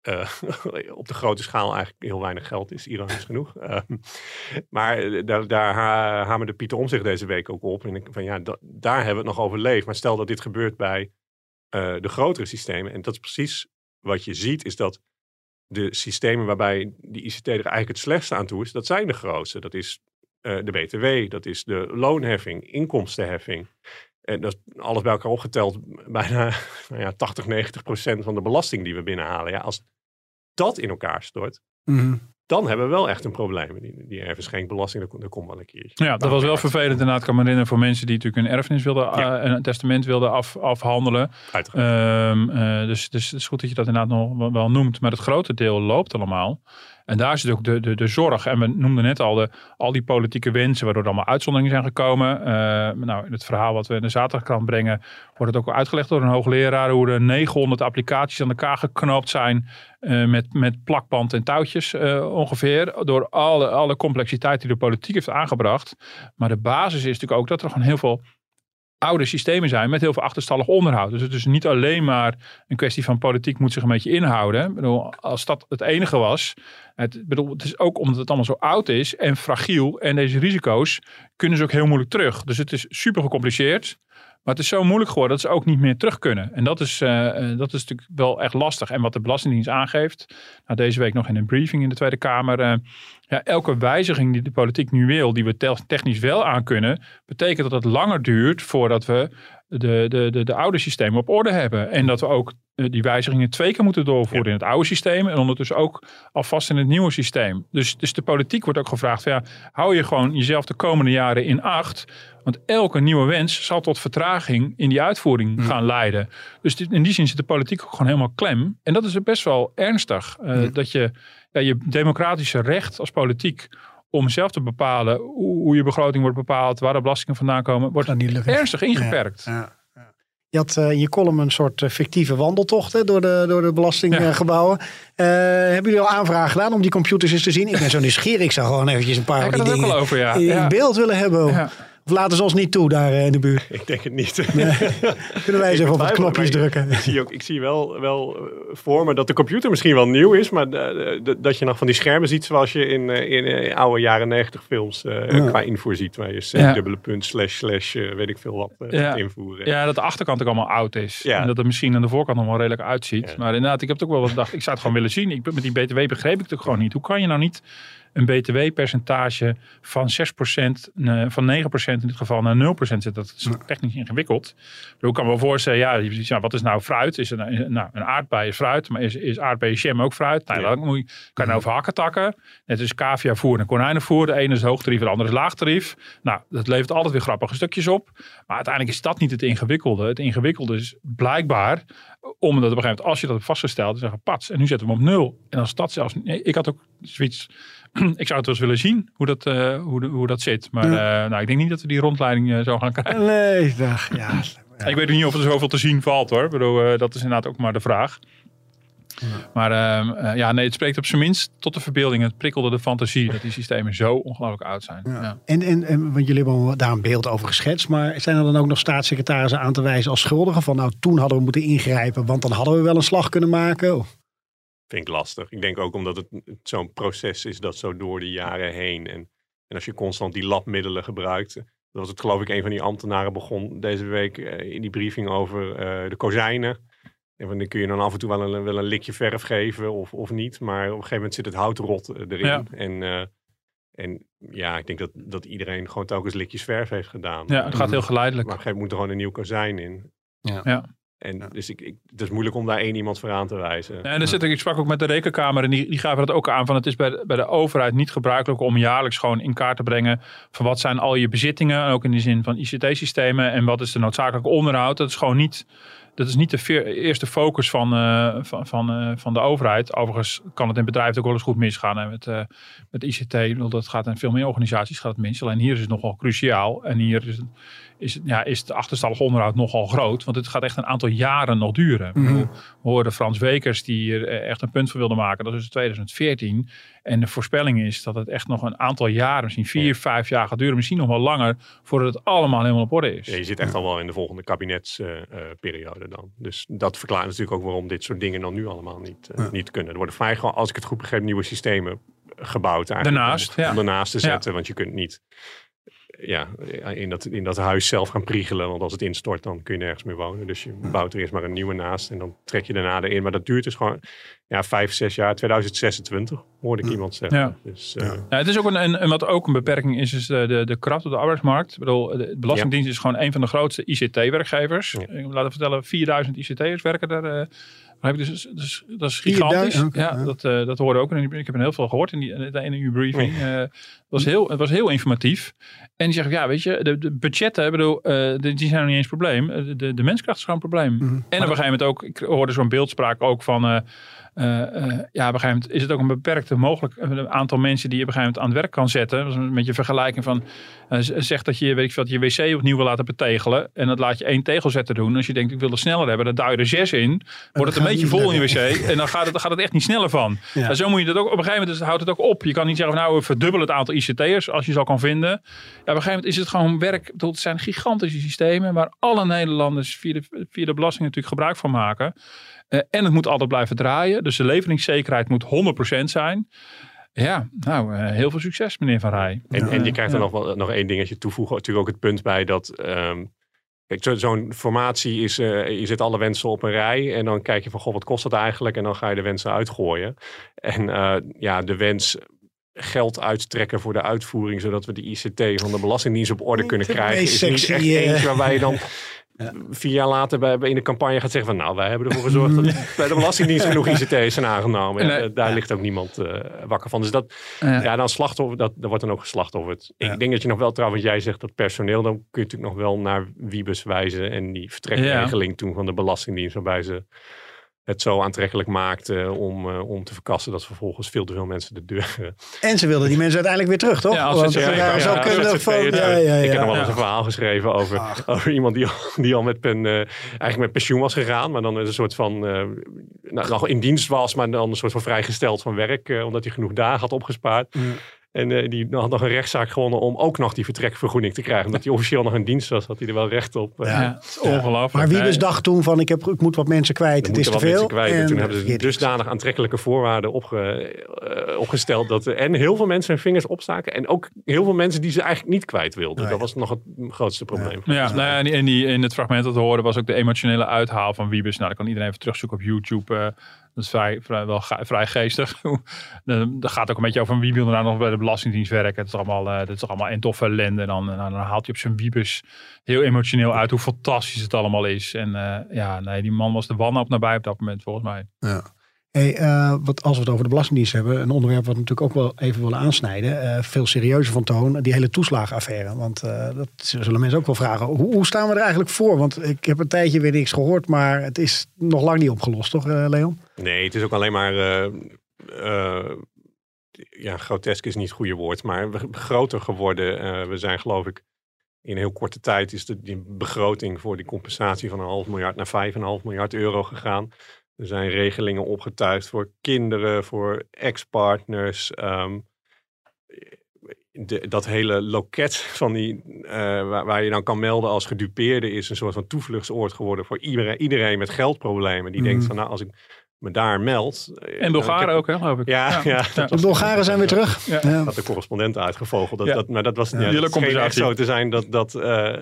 uh, op de grote schaal eigenlijk heel weinig geld is. Iran is genoeg. Uh, maar daar, daar hamerde Pieter om zich deze week ook op. En ik, van ja, daar hebben we het nog overleefd. Maar stel dat dit gebeurt bij uh, de grotere systemen. En dat is precies wat je ziet, is dat de systemen waarbij die ICT er eigenlijk het slechtste aan toe is, dat zijn de grootste. Dat is de BTW, dat is de loonheffing, inkomstenheffing. En dat is alles bij elkaar opgeteld bijna nou ja, 80, 90 procent van de belasting die we binnenhalen. Ja, als dat in elkaar stort, mm dan hebben we wel echt een probleem. Die, die erfenschenkbelasting, dat, dat komt wel een keertje. Ja, dat was wel vervelend inderdaad. kan me herinneren voor mensen die natuurlijk een erfenis wilden, ja. uh, een testament wilden af, afhandelen. Um, uh, dus, dus het is goed dat je dat inderdaad nog wel noemt. Maar het grote deel loopt allemaal. En daar zit ook de, de, de zorg. En we noemden net al de, al die politieke wensen, waardoor er allemaal uitzonderingen zijn gekomen. Uh, nou, in het verhaal wat we in de zaterdagkrant brengen, wordt het ook uitgelegd door een hoogleraar hoe er 900 applicaties aan elkaar geknoopt zijn. Uh, met, met plakband en touwtjes uh, ongeveer. Door alle, alle complexiteit die de politiek heeft aangebracht. Maar de basis is natuurlijk ook dat er gewoon heel veel oude systemen zijn met heel veel achterstallig onderhoud. Dus het is niet alleen maar een kwestie van politiek moet zich een beetje inhouden. Ik bedoel, als dat het enige was. Het, bedoel, het is ook omdat het allemaal zo oud is en fragiel. En deze risico's kunnen ze ook heel moeilijk terug. Dus het is super gecompliceerd. Maar het is zo moeilijk geworden dat ze ook niet meer terug kunnen. En dat is, uh, dat is natuurlijk wel echt lastig. En wat de Belastingdienst aangeeft, nou, deze week nog in een briefing in de Tweede Kamer. Uh, ja, elke wijziging die de politiek nu wil, die we technisch wel aan kunnen, betekent dat het langer duurt voordat we de, de, de, de oude systemen op orde hebben. En dat we ook die wijzigingen twee keer moeten doorvoeren in het oude systeem en ondertussen ook alvast in het nieuwe systeem. Dus, dus de politiek wordt ook gevraagd, ja, hou je gewoon jezelf de komende jaren in acht. Want elke nieuwe wens zal tot vertraging in die uitvoering gaan leiden. Dus in die zin zit de politiek ook gewoon helemaal klem. En dat is best wel ernstig. Uh, Dat je ja, je democratische recht als politiek om zelf te bepalen hoe, je begroting wordt bepaald, waar de belastingen vandaan komen, wordt ernstig ingeperkt. Ja, ja. Je had uh, in je column een soort uh, fictieve wandeltocht hè, door, de, door de belastinggebouwen. Uh, hebben jullie al aanvragen gedaan om die computers eens te zien? Ik ben zo nieuwsgierig. Ik zou gewoon eventjes een paar van die dingen over, in beeld willen hebben. Of laten ze ons niet toe daar in de buurt? Ik denk het niet. Nee. Kunnen wij eens even op wat knopjes drukken? Ik zie, ook, ik zie wel, wel voor me dat de computer misschien wel nieuw is. Maar dat je nog van die schermen ziet zoals je in, in oude jaren negentig films ja. qua invoer ziet. Waar je ja. dubbele punt, slash, slash, weet ik veel wat ja. invoeren. Ja, dat de achterkant ook allemaal oud is. En dat het misschien aan de voorkant nog wel redelijk uitziet. Maar inderdaad, ik heb het ook wel wat gedacht. Ik zou het gewoon willen zien. Ik, met die BTW begreep ik het gewoon niet. Hoe kan je nou niet een btw-percentage van 6%, van 9% in dit geval naar 0% zit. Dat is technisch ingewikkeld. Ik kan me wel voorstellen, ja, wat is nou fruit? Is een, nou, een aardbei is fruit, maar is, is aardbeienjam ook fruit? Nou, dan moet je, kan je over hakken takken. Net is caviavoer en konijnenvoer. De ene is hoogtarief, de andere is laagtarief. Nou, dat levert altijd weer grappige stukjes op. Maar uiteindelijk is dat niet het ingewikkelde. Het ingewikkelde is blijkbaar omdat op een gegeven moment, als je dat hebt vastgesteld, dan zeggen pats. En nu zetten we hem op nul. En als dat zelfs, ik had ook zoiets ik zou het wel eens willen zien hoe dat, uh, hoe, de, hoe dat zit. Maar ja. uh, nou, ik denk niet dat we die rondleiding uh, zo gaan krijgen. Nee, dag, ja. ja. Ik weet niet of er zoveel te zien valt hoor. Bedoel, dat is inderdaad ook maar de vraag. Ja. Maar ehm, ja, nee, het spreekt op zijn minst tot de verbeelding. Het prikkelde de fantasie dat die systemen zo ongelooflijk oud zijn. Ja. En, en, en, want jullie hebben daar een beeld over geschetst. Maar zijn er dan ook nog staatssecretarissen aan te wijzen als schuldigen? Van nou, toen hadden we moeten ingrijpen, want dan hadden we wel een slag kunnen maken. Vind ik lastig. Ik denk ook omdat het zo'n proces is dat zo door de jaren heen. En, en als je constant die labmiddelen gebruikt. Dat was het geloof ik een van die ambtenaren begon deze week uh, in die briefing over uh, de kozijnen. En van, dan kun je dan af en toe wel een, wel een likje verf geven of, of niet. Maar op een gegeven moment zit het hout rot erin. Ja. En uh, En ja, ik denk dat, dat iedereen gewoon telkens likjes verf heeft gedaan. Ja, het gaat heel geleidelijk. Maar op een gegeven moment moet er gewoon een nieuw kozijn in. Ja. Ja. En dus ik, ik, het is moeilijk om daar één iemand voor aan te wijzen. Ja, en dan zit ik, ik sprak ook met de rekenkamer en die, die gaven dat ook aan. Van het is bij de, bij de overheid niet gebruikelijk om jaarlijks gewoon in kaart te brengen. van wat zijn al je bezittingen. Ook in de zin van ICT-systemen. En wat is de noodzakelijke onderhoud. Dat is gewoon niet. Dat is niet de veer- eerste focus van, eh, van, van, eh, van de overheid. Overigens kan het in bedrijven ook wel eens goed misgaan. hè, met, eh, met ICT. Dat gaat in veel meer organisaties gaat het mis. Alleen hier is het nogal cruciaal. En hier is het, is, ja, is het achterstallig onderhoud nogal groot. Want het gaat echt een aantal jaren nog duren. Bedoel, we hoorden Frans Wekers die hier eh, echt een punt van wilde maken. Dat is 2014. En de voorspelling is dat het echt nog een aantal jaren, misschien vier, vijf jaar gaat duren. Misschien nog wel langer voordat het allemaal helemaal op orde is. Ja, je zit echt al wel in de volgende kabinetsperiode dan. Dus dat verklaart natuurlijk ook waarom dit soort dingen dan nu allemaal niet, eh, niet kunnen. Er worden vrij gewoon, als ik het goed begreep, nieuwe systemen gebouwd. Eigenlijk Daarnaast, om, ja. om ernaast te zetten, want je kunt niet ja, in, dat, in dat huis zelf gaan priegelen. Want als het instort, dan kun je nergens meer wonen. Dus je bouwt er eerst maar een nieuwe naast en dan trek je daarna erin. Maar dat duurt dus gewoon ja, vijf, zes jaar. 2026 hoorde ik iemand zeggen. Ja. Dus, eh, Ja, het is ook een, een, een- wat ook een beperking is, is de, de, de kracht op de arbeidsmarkt. Ik bedoel, de Belastingdienst is gewoon een van de grootste ICT-werkgevers. Ja. Ik laat vertellen, 4000 ICT'ers werken daar. Ik. dus, dus dat is gigantisch. 4000, oké, ja, ja. dat, eh dat hoorde ook. Ik heb er heel veel gehoord in, die, in uw briefing. Eh, het, was heel, het was heel informatief. En die zeggen, ja, weet je, de, de budgetten, bedoel, eh, die die zijn nog niet eens probleem. De, de menskracht is gewoon een probleem. Mhm. En op een gegeven moment ook, ik hoorde zo'n beeldspraak ook van... eh, eh, ja, op een gegeven moment is het ook een beperkte mogelijk een aantal mensen die je op een gegeven moment aan het werk kan zetten. Dat is een beetje een vergelijking van, eh, z- zeg dat je, weet ik veel, dat je wc opnieuw wil laten betegelen. En dat laat je één tegelzetter doen. Als je denkt, ik wil het sneller hebben, dan duw je er zes in. Wordt het een beetje vol in je wc. En dan gaat het, dan gaat het echt niet sneller van. Ja. En zo moet je dat ook, op een gegeven moment is- houdt het ook op. Je kan niet zeggen, van, nou, we verdubbelen het aantal ICT'ers als je ze al kan vinden. Ja, op een gegeven moment is het gewoon werk. Bedoel, Het zijn gigantische systemen waar alle Nederlanders via de, via de belasting natuurlijk gebruik van maken. Eh, en het moet altijd blijven draaien. Dus de leveringszekerheid moet 100% zijn. Ja, nou, eh, heel veel succes, meneer Van Rij. En, en je krijgt er Ja. nog, wel, nog één dingetje toevoegen. Natuurlijk ook het punt bij dat... ehm, kijk, zo- zo'n formatie is... eh, je zet alle wensen op een rij. En dan kijk je van, goh, wat kost dat eigenlijk? En dan ga je de wensen uitgooien. En eh, ja, de wens geld uittrekken voor de uitvoering... zodat we de ICT van de Belastingdienst op orde Niet kunnen krijgen... is niet echt eh, eentje waarbij je dan... Vier jaar later bij, in de campagne gaat zeggen van... nou, wij hebben ervoor gezorgd dat bij de Belastingdienst genoeg ICT's zijn aangenomen. Nee. daar ligt ook niemand eh, wakker van. Dus dat, Ja. ja, dan slachtoffer, dat, dat wordt dan ook geslachtofferd. Ik denk dat je nog wel, trouwens, jij zegt dat personeel, dan kun je natuurlijk nog wel naar Wiebes wijzen en die vertrekregeling toen van de Belastingdienst, waarbij ze het zo aantrekkelijk maakten om, eh, om te verkassen dat vervolgens veel te veel mensen de deur. En ze wilden die mensen uiteindelijk weer terug, toch? Ja, als Want ja, zo ZZP'er van... Ja, ja, Ik heb nog wel eens een verhaal geschreven over, Ach. over iemand die al, die al met, pen, eh, eigenlijk met pensioen was gegaan, maar dan een soort van, eh, nou, nog in dienst was, maar dan een soort van vrijgesteld van werk, eh, omdat hij genoeg dagen had opgespaard. Ja. En eh, die had nog een rechtszaak gewonnen om ook nog die vertrekvergoeding te krijgen. Omdat hij officieel nog in dienst was, had hij er wel recht op. Eh, Ja. Ja, het is ongelooflijk. Maar Wiebes Nee. dacht toen van, ik, heb, ik moet wat mensen kwijt, het is te veel. kwijt. En toen hebben ze dusdanig aantrekkelijke voorwaarden opge, eh, opgesteld. Dat en heel veel mensen hun vingers opstaken. En ook heel veel mensen die ze eigenlijk niet kwijt wilden. Nee. Dat was nog het grootste probleem. Ja, nou ja, en die, en die, in het fragment dat we hoorden was ook de emotionele uithaal van Wiebes. Nou, dat kan iedereen even terugzoeken op YouTube. eh, dat is vrij, vrij, wel vrij geestig. Dat gaat ook een beetje over wie wil nou nog bij de Belastingdienst werken. Het is allemaal, eh, dat is allemaal een toffe ellende. En dan, dan, dan haalt hij op zijn Wiebes heel emotioneel uit hoe fantastisch het allemaal is. En eh, ja, nee, die man was de wanhoop nabij op dat moment volgens mij. Ja. Hey, eh, wat, als we het over de Belastingdienst hebben, een onderwerp wat we natuurlijk ook wel even willen aansnijden, eh, veel serieuzer van toon, die hele toeslagenaffaire. Want eh, dat zullen mensen ook wel vragen. Hoe, hoe staan we er eigenlijk voor? Want ik heb een tijdje weer niks gehoord, maar het is nog lang niet opgelost, toch Leon? Nee, het is ook alleen maar. ja, grotesk is niet het goede woord, maar groter geworden. We zijn, geloof ik, in heel korte tijd is de begroting voor die compensatie van een half miljard naar 5,5 miljard euro gegaan. Er zijn regelingen opgetuigd voor kinderen, voor ex-partners. ehm, de, dat hele loket van die, eh, waar, waar je dan kan melden als gedupeerde is een soort van toevluchtsoord geworden voor iedereen, iedereen met geldproblemen. Die denkt Mhm. van nou, als ik me daar meld. eh, En Bulgaren heb- ook, hè, geloof ik. Ja, ja. De Bulgaren zijn weer terug. Ja. Ja. had de correspondent uitgevogeld. Dat, Ja. dat, maar dat was Ja. dat echt zo te zijn dat, dat, eh,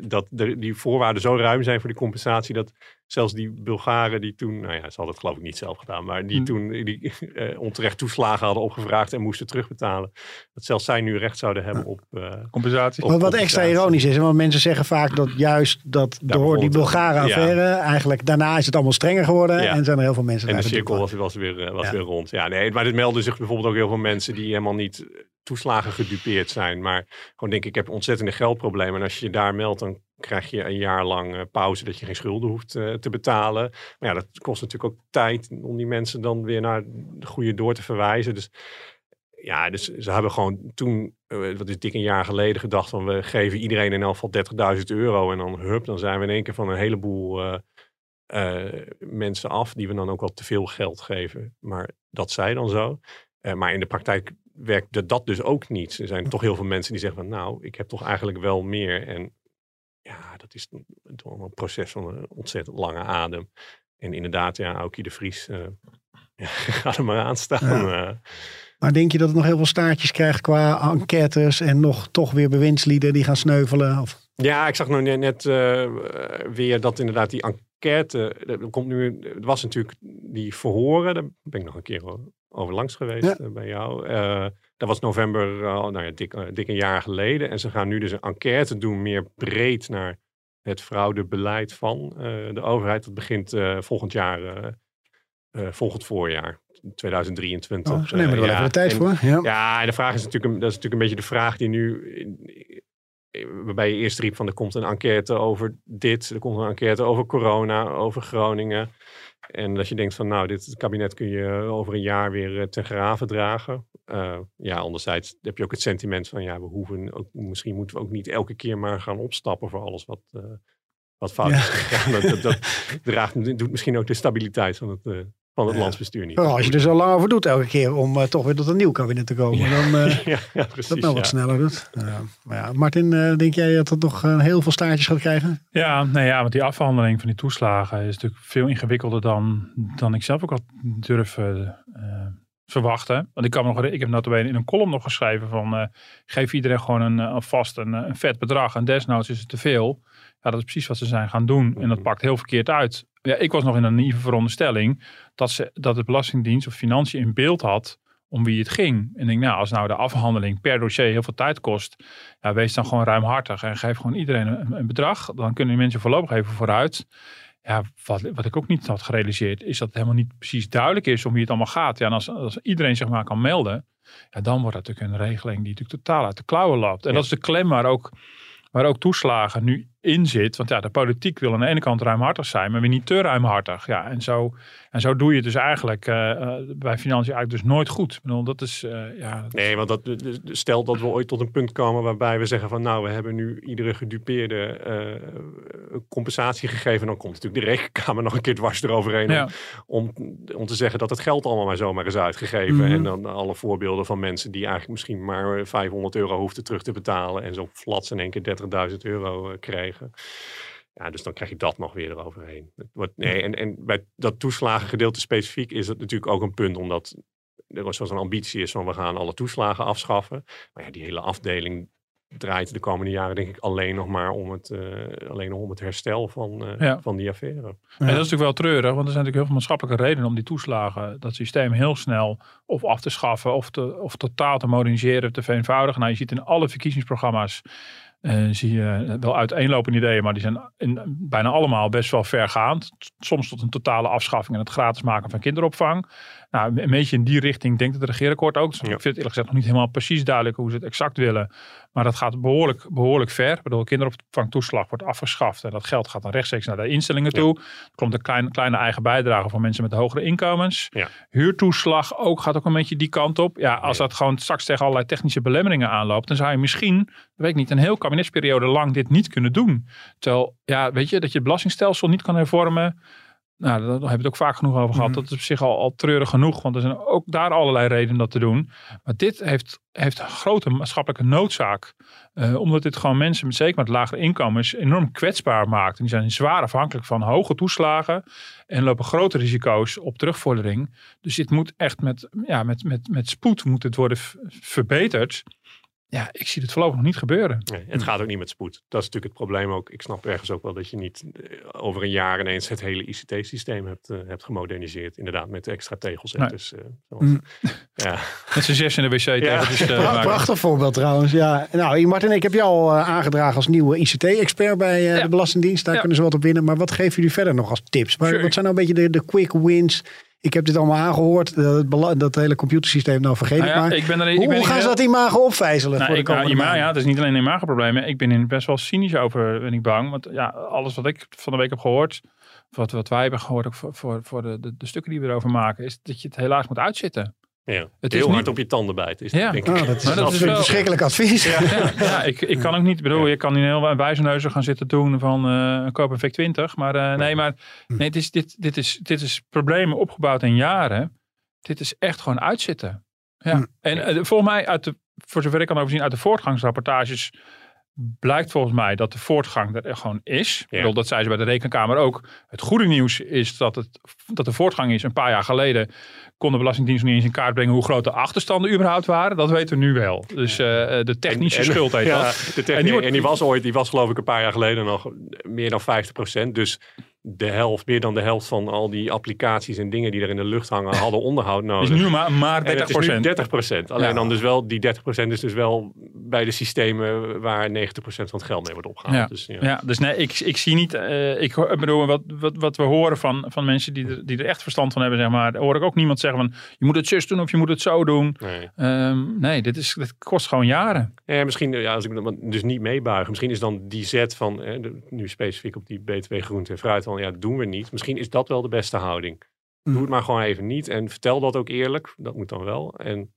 dat de, die voorwaarden zo ruim zijn voor die compensatie. Dat zelfs die Bulgaren die toen, nou ja, ze hadden het geloof ik niet zelf gedaan, maar die Hm. toen die, eh, onterecht toeslagen hadden opgevraagd en moesten terugbetalen. Dat zelfs zij nu recht zouden hebben op... eh, Compensatie. Op Wat, wat extra compensatie. ironisch is, want mensen zeggen vaak dat juist dat door die het. Bulgare Ja. affaire, eigenlijk daarna is het allemaal strenger geworden Ja. en zijn er heel veel mensen En de cirkel was, was, weer, eh, was Ja. weer rond. Ja, nee, maar dit melden zich bijvoorbeeld ook heel veel mensen die helemaal niet toeslagen gedupeerd zijn. Maar gewoon denken, ik heb ontzettende geldproblemen. En als je je daar meldt, dan krijg je een jaar lang eh, pauze dat je geen schulden hoeft eh, te betalen. Maar ja, dat kost natuurlijk ook tijd om die mensen dan weer naar de goede door te verwijzen. Dus ja, dus ze hebben gewoon toen, eh, wat is dik een jaar geleden, gedacht van we geven iedereen in elk geval 30.000 euro. En dan hup, dan zijn we in één keer van een heleboel mensen af die we dan ook wel te veel geld geven. Maar dat zij dan zo. Maar in de praktijk werkt dat dus ook niet. Er zijn toch heel veel mensen die zeggen van nou, ik heb toch eigenlijk wel meer. En ja, dat is een- toch een proces van een ontzettend lange adem. En inderdaad, ja, Aukie de Vries, eh ja, ga er maar aan staan. Ja. eh. Maar denk je dat het nog heel veel staartjes krijgt qua enquêtes en nog toch weer bewindslieden die gaan sneuvelen? Of, Ja, ik zag nog net, net eh, weer dat inderdaad die enquête. Er, komt nu, er was natuurlijk die verhoren. Daar ben ik nog een keer over langs geweest Ja. bij jou. Eh, dat was november, eh, nou ja, dik, eh, dik een jaar geleden. En ze gaan nu dus een enquête doen, meer breed naar het fraudebeleid van eh, de overheid. Dat begint volgend jaar, volgend voorjaar, 2023. oh, nemen er wel Eh, even ja, de tijd en- voor. Ja. ja, en de vraag is natuurlijk, dat is natuurlijk een beetje de vraag die nu. Waarbij je eerst riep van er komt een enquête over dit, er komt een enquête over corona, over Groningen. En dat je denkt van nou, dit kabinet kun je over een jaar weer eh, ten graven dragen. Eh, ja, anderzijds heb je ook het sentiment van ja, we hoeven ook, misschien moeten we ook niet elke keer maar gaan opstappen voor alles wat, eh, wat fout Ja. is gegaan. Dat, dat, dat draagt, doet misschien ook de stabiliteit van het, van het Ja. landsbestuur niet. Als je er zo lang over doet elke keer om eh, toch weer tot een nieuw kabinet te komen. Dan eh, ja, ja, precies. dat nou wat sneller doet. Ja. Maar ja, Martin, eh, denk jij dat het nog heel veel staartjes gaat krijgen? Ja, nou ja, want die afhandeling van die toeslagen is natuurlijk veel ingewikkelder dan, dan ik zelf ook had durven eh, verwachten. Want ik kan me nog, ik heb notabene in een column nog geschreven van eh, geef iedereen gewoon een, een vast een, een vet bedrag en desnoods is het te veel. Ja, dat is precies wat ze zijn gaan doen en dat Mhm. pakt heel verkeerd uit. Ja, ik was nog in een naïeve veronderstelling dat, ze, dat de Belastingdienst of Financiën in beeld had om wie het ging. En ik denk, nou, als nou de afhandeling per dossier heel veel tijd kost, ja, wees dan gewoon ruimhartig en geef gewoon iedereen een, een bedrag. Dan kunnen die mensen voorlopig even vooruit. Ja, wat, wat ik ook niet had gerealiseerd, is dat het helemaal niet precies duidelijk is om wie het allemaal gaat. Ja, en als, als iedereen zich maar kan melden, ja, dan wordt dat natuurlijk een regeling die natuurlijk totaal uit de klauwen loopt. En Ja. dat is de klem waar ook, waar ook toeslagen nu in zit. Want ja, de politiek wil aan de ene kant ruimhartig zijn, maar weer niet te ruimhartig. Ja, en zo, en zo doe je het dus eigenlijk eh, eh, bij financiën eigenlijk dus nooit goed. Ik bedoel, dat is, eh, ja, dat Nee, want dat, stel dat we ooit tot een punt komen waarbij we zeggen van nou, we hebben nu iedere gedupeerde compensatie gegeven. Dan komt natuurlijk de rekenkamer nog een keer dwars eroverheen ja. om, om, te zeggen dat het geld allemaal maar zomaar is uitgegeven. Mhm. En dan alle voorbeelden van mensen die eigenlijk misschien maar 500 euro hoefden terug te betalen en zo flats in één keer 30.000 euro eh, Ja, dus dan krijg je dat nog weer eroverheen. Nee, en, en bij dat toeslagengedeelte specifiek is het natuurlijk ook een punt, omdat er zoals een ambitie is van we gaan alle toeslagen afschaffen. Maar ja, die hele afdeling draait de komende jaren denk ik alleen nog maar om het, eh, alleen nog om het herstel van, eh, Ja. van die affaire. En dat is natuurlijk wel treurig, want er zijn natuurlijk heel veel maatschappelijke redenen om die toeslagen, dat systeem heel snel of af te schaffen of, te, of totaal te moderniseren, te vereenvoudigen. Nou, je ziet in alle verkiezingsprogramma's, eh, zie je wel uiteenlopende ideeën, maar die zijn bijna allemaal best wel vergaand. Soms tot een totale afschaffing en het gratis maken van kinderopvang. Nou, een beetje in die richting denkt het regeerakkoord ook. Dus Ja. Ik vind het eerlijk gezegd nog niet helemaal precies duidelijk hoe ze het exact willen. Maar dat gaat behoorlijk, behoorlijk ver. Ik bedoel, kinderopvangtoeslag wordt afgeschaft. En dat geld gaat dan rechtstreeks naar de instellingen Ja. toe. Er komt een klein, kleine eigen bijdrage voor mensen met hogere inkomens. Ja. Huurtoeslag ook, gaat ook een beetje die kant op. Ja, als dat gewoon straks tegen allerlei technische belemmeringen aanloopt. Dan zou je misschien, weet ik niet, een heel kabinetsperiode lang dit niet kunnen doen. Terwijl, ja, weet je, dat je het belastingstelsel niet kan hervormen. Nou, daar hebben we het ook vaak genoeg over gehad. Mhm. Dat is op zich al, al treurig genoeg. Want er zijn ook daar allerlei redenen om dat te doen. Maar dit heeft, heeft grote maatschappelijke noodzaak. Eh, omdat dit gewoon mensen, met, zeker met lagere inkomens, enorm kwetsbaar maakt. En die zijn zwaar afhankelijk van hoge toeslagen. En lopen grote risico's op terugvordering. Dus dit moet echt met, ja, met, met, met spoed moet het worden verbeterd. Ja, ik zie het voorlopig nog niet gebeuren. Nee, het gaat ook niet met spoed. Dat is natuurlijk het probleem ook. Ik snap ergens ook wel dat je niet eh, over een jaar ineens het hele ICT-systeem hebt, eh, hebt gemoderniseerd. Inderdaad, met extra tegels. Nee. Dus, eh, zoals- Mm. ja. Met z'n zes in de wc maken. prachtig voorbeeld trouwens. Ja. Nou, Martin, ik heb jou al eh, aangedragen als nieuwe ICT-expert bij eh, Ja. de Belastingdienst. Daar Ja. kunnen ze wat op winnen. Maar wat geven jullie verder nog als tips? Sure. Wat zijn nou een beetje de, de quick wins? Ik heb dit allemaal aangehoord. eh, het dat hele computersysteem, nou vergeet Nou ik maar. ik ben er, ik hoe ben hoe gaan ze dat imago opvijzelen Nou, voor de nou, ja, het is niet alleen imagoproblemen. Ik ben in best wel cynisch over, ben ik bang. Want ja, alles wat ik van de week heb gehoord, wat, wat wij hebben gehoord ook voor, voor, voor de, de, de stukken die we erover maken, is dat je het helaas moet uitzitten. Ja. Het is Heel hard niet- op je tanden bijten. Is Ja. denk ik. Nou, dat is, Maar dat is wel- verschrikkelijk advies. Ja, ja, ik, ik kan ook niet, ik bedoel, je kan niet heel wijze neuzen gaan zitten doen van eh koop een VIC-20. Maar eh, nee, maar nee, het is, dit, dit, is, dit is problemen opgebouwd in jaren. Dit is echt gewoon uitzitten. Ja. Hm. En eh, volgens mij, uit de, voor zover ik kan overzien, uit de voortgangsrapportages blijkt volgens mij dat de voortgang er gewoon is. Ik bedoel, dat zei ze bij de rekenkamer ook. Het goede nieuws is dat, het, dat de voortgang is. Een paar jaar geleden kon de Belastingdienst niet eens in kaart brengen hoe groot de achterstanden überhaupt waren. Dat weten we nu wel. Dus eh, de technische En- en- schuld heet ja, dat. De En en, die die wordt- was ooit, die was geloof ik een paar jaar geleden nog meer dan 50%. Dus de helft, meer dan de helft van al die applicaties en dingen die er in de lucht hangen, hadden onderhoud nodig. Is nu maar, maar En 30 het is nu 30 Alleen Ja. dan dus wel, die 30% is dus wel bij de systemen waar 90% van het geld mee wordt opgehaald. Ja. Dus, ja. Ja, dus nee, ik, ik zie niet. eh, ik, bedoel, wat, wat, wat we horen van, van mensen die er, die er echt verstand van hebben, zeg maar, hoor ik ook niemand zeggen van je moet het zus doen of je moet het zo doen. Nee. Ehm, nee, dit, is, dit kost gewoon jaren. Ja, misschien, ja, als ik dus niet meebuig, misschien is dan die zet van, nu specifiek op die B2 groente en fruit, van ja, doen we niet. Misschien is dat wel de beste houding. Doe het maar gewoon even niet en vertel dat ook eerlijk. Dat moet dan wel. En,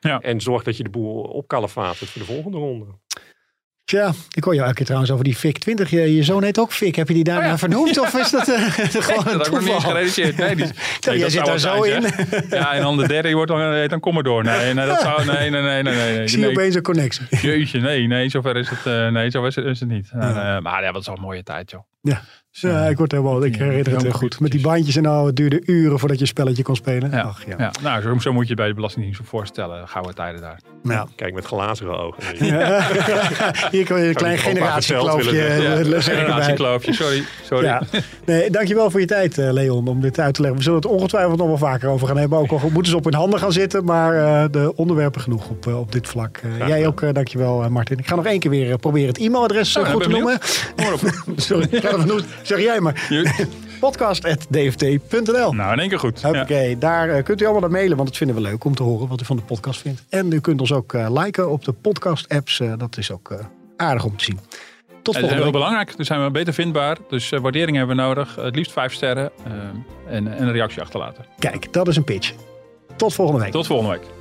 Ja. en zorg dat je de boel opkalefatert voor de volgende ronde. Tja, ik hoor jou elke keer trouwens over die Fik 20. Je, je zoon heet ook Fik. Heb je die daarna Oh ja. vernoemd? Of is dat eh, gewoon dat een heb ik nog niet eens toeval? Nee, die, jij dat zit daar zo zijn, in. zeg. Ja, en dan de derde wordt dan, heet dan Commodore. Nee, nee, dat zou, nee, nee, nee, nee, nee. Ik zie nee. opeens een connectie. Jeetje, nee, nee, zover is het, eh, nee, zover is het, is het niet. Eh, maar ja, wat is al een mooie tijd, joh. Ja. Dus, Ja, eh, ik word helemaal, ik Ja, herinner het heel ja, goed. Met die bandjes en nou, het duurde uren voordat je een spelletje kon spelen. Ja, Ach, ja. ja. nou, zo, zo moet je het bij de Belastingdienst voorstellen. Gouden tijden daar. Nou. Kijk met glazige ogen. Hier kan je een klein generatiekloofje willen eh, Ja, generatiekloofje, sorry. sorry. Ja. Nee, dankjewel voor je tijd, eh, Leon, om dit uit te leggen. We zullen het ongetwijfeld nog wel vaker over gaan hebben. Ook al moeten ze op hun handen gaan zitten, maar eh, de onderwerpen genoeg op, op dit vlak. Eh, jij ook, eh, dankjewel, eh, Martin. Ik ga nog één keer weer proberen het e-mailadres goed te ben noemen. Sorry, ik ga het. Zeg jij maar. Podcast.dft.nl Nou, in één keer goed. Ja. Oké, daar eh, kunt u allemaal naar mailen, want dat vinden we leuk om te horen wat u van de podcast vindt. En u kunt ons ook eh, liken op de podcast-apps. eh, dat is ook aardig om te zien. Tot Het is volgende heel week. belangrijk. Dus zijn we beter vindbaar. Dus waardering hebben we nodig. Het liefst vijf sterren. en, en een reactie achterlaten. Kijk, dat is een pitch. Tot volgende week. Tot volgende week.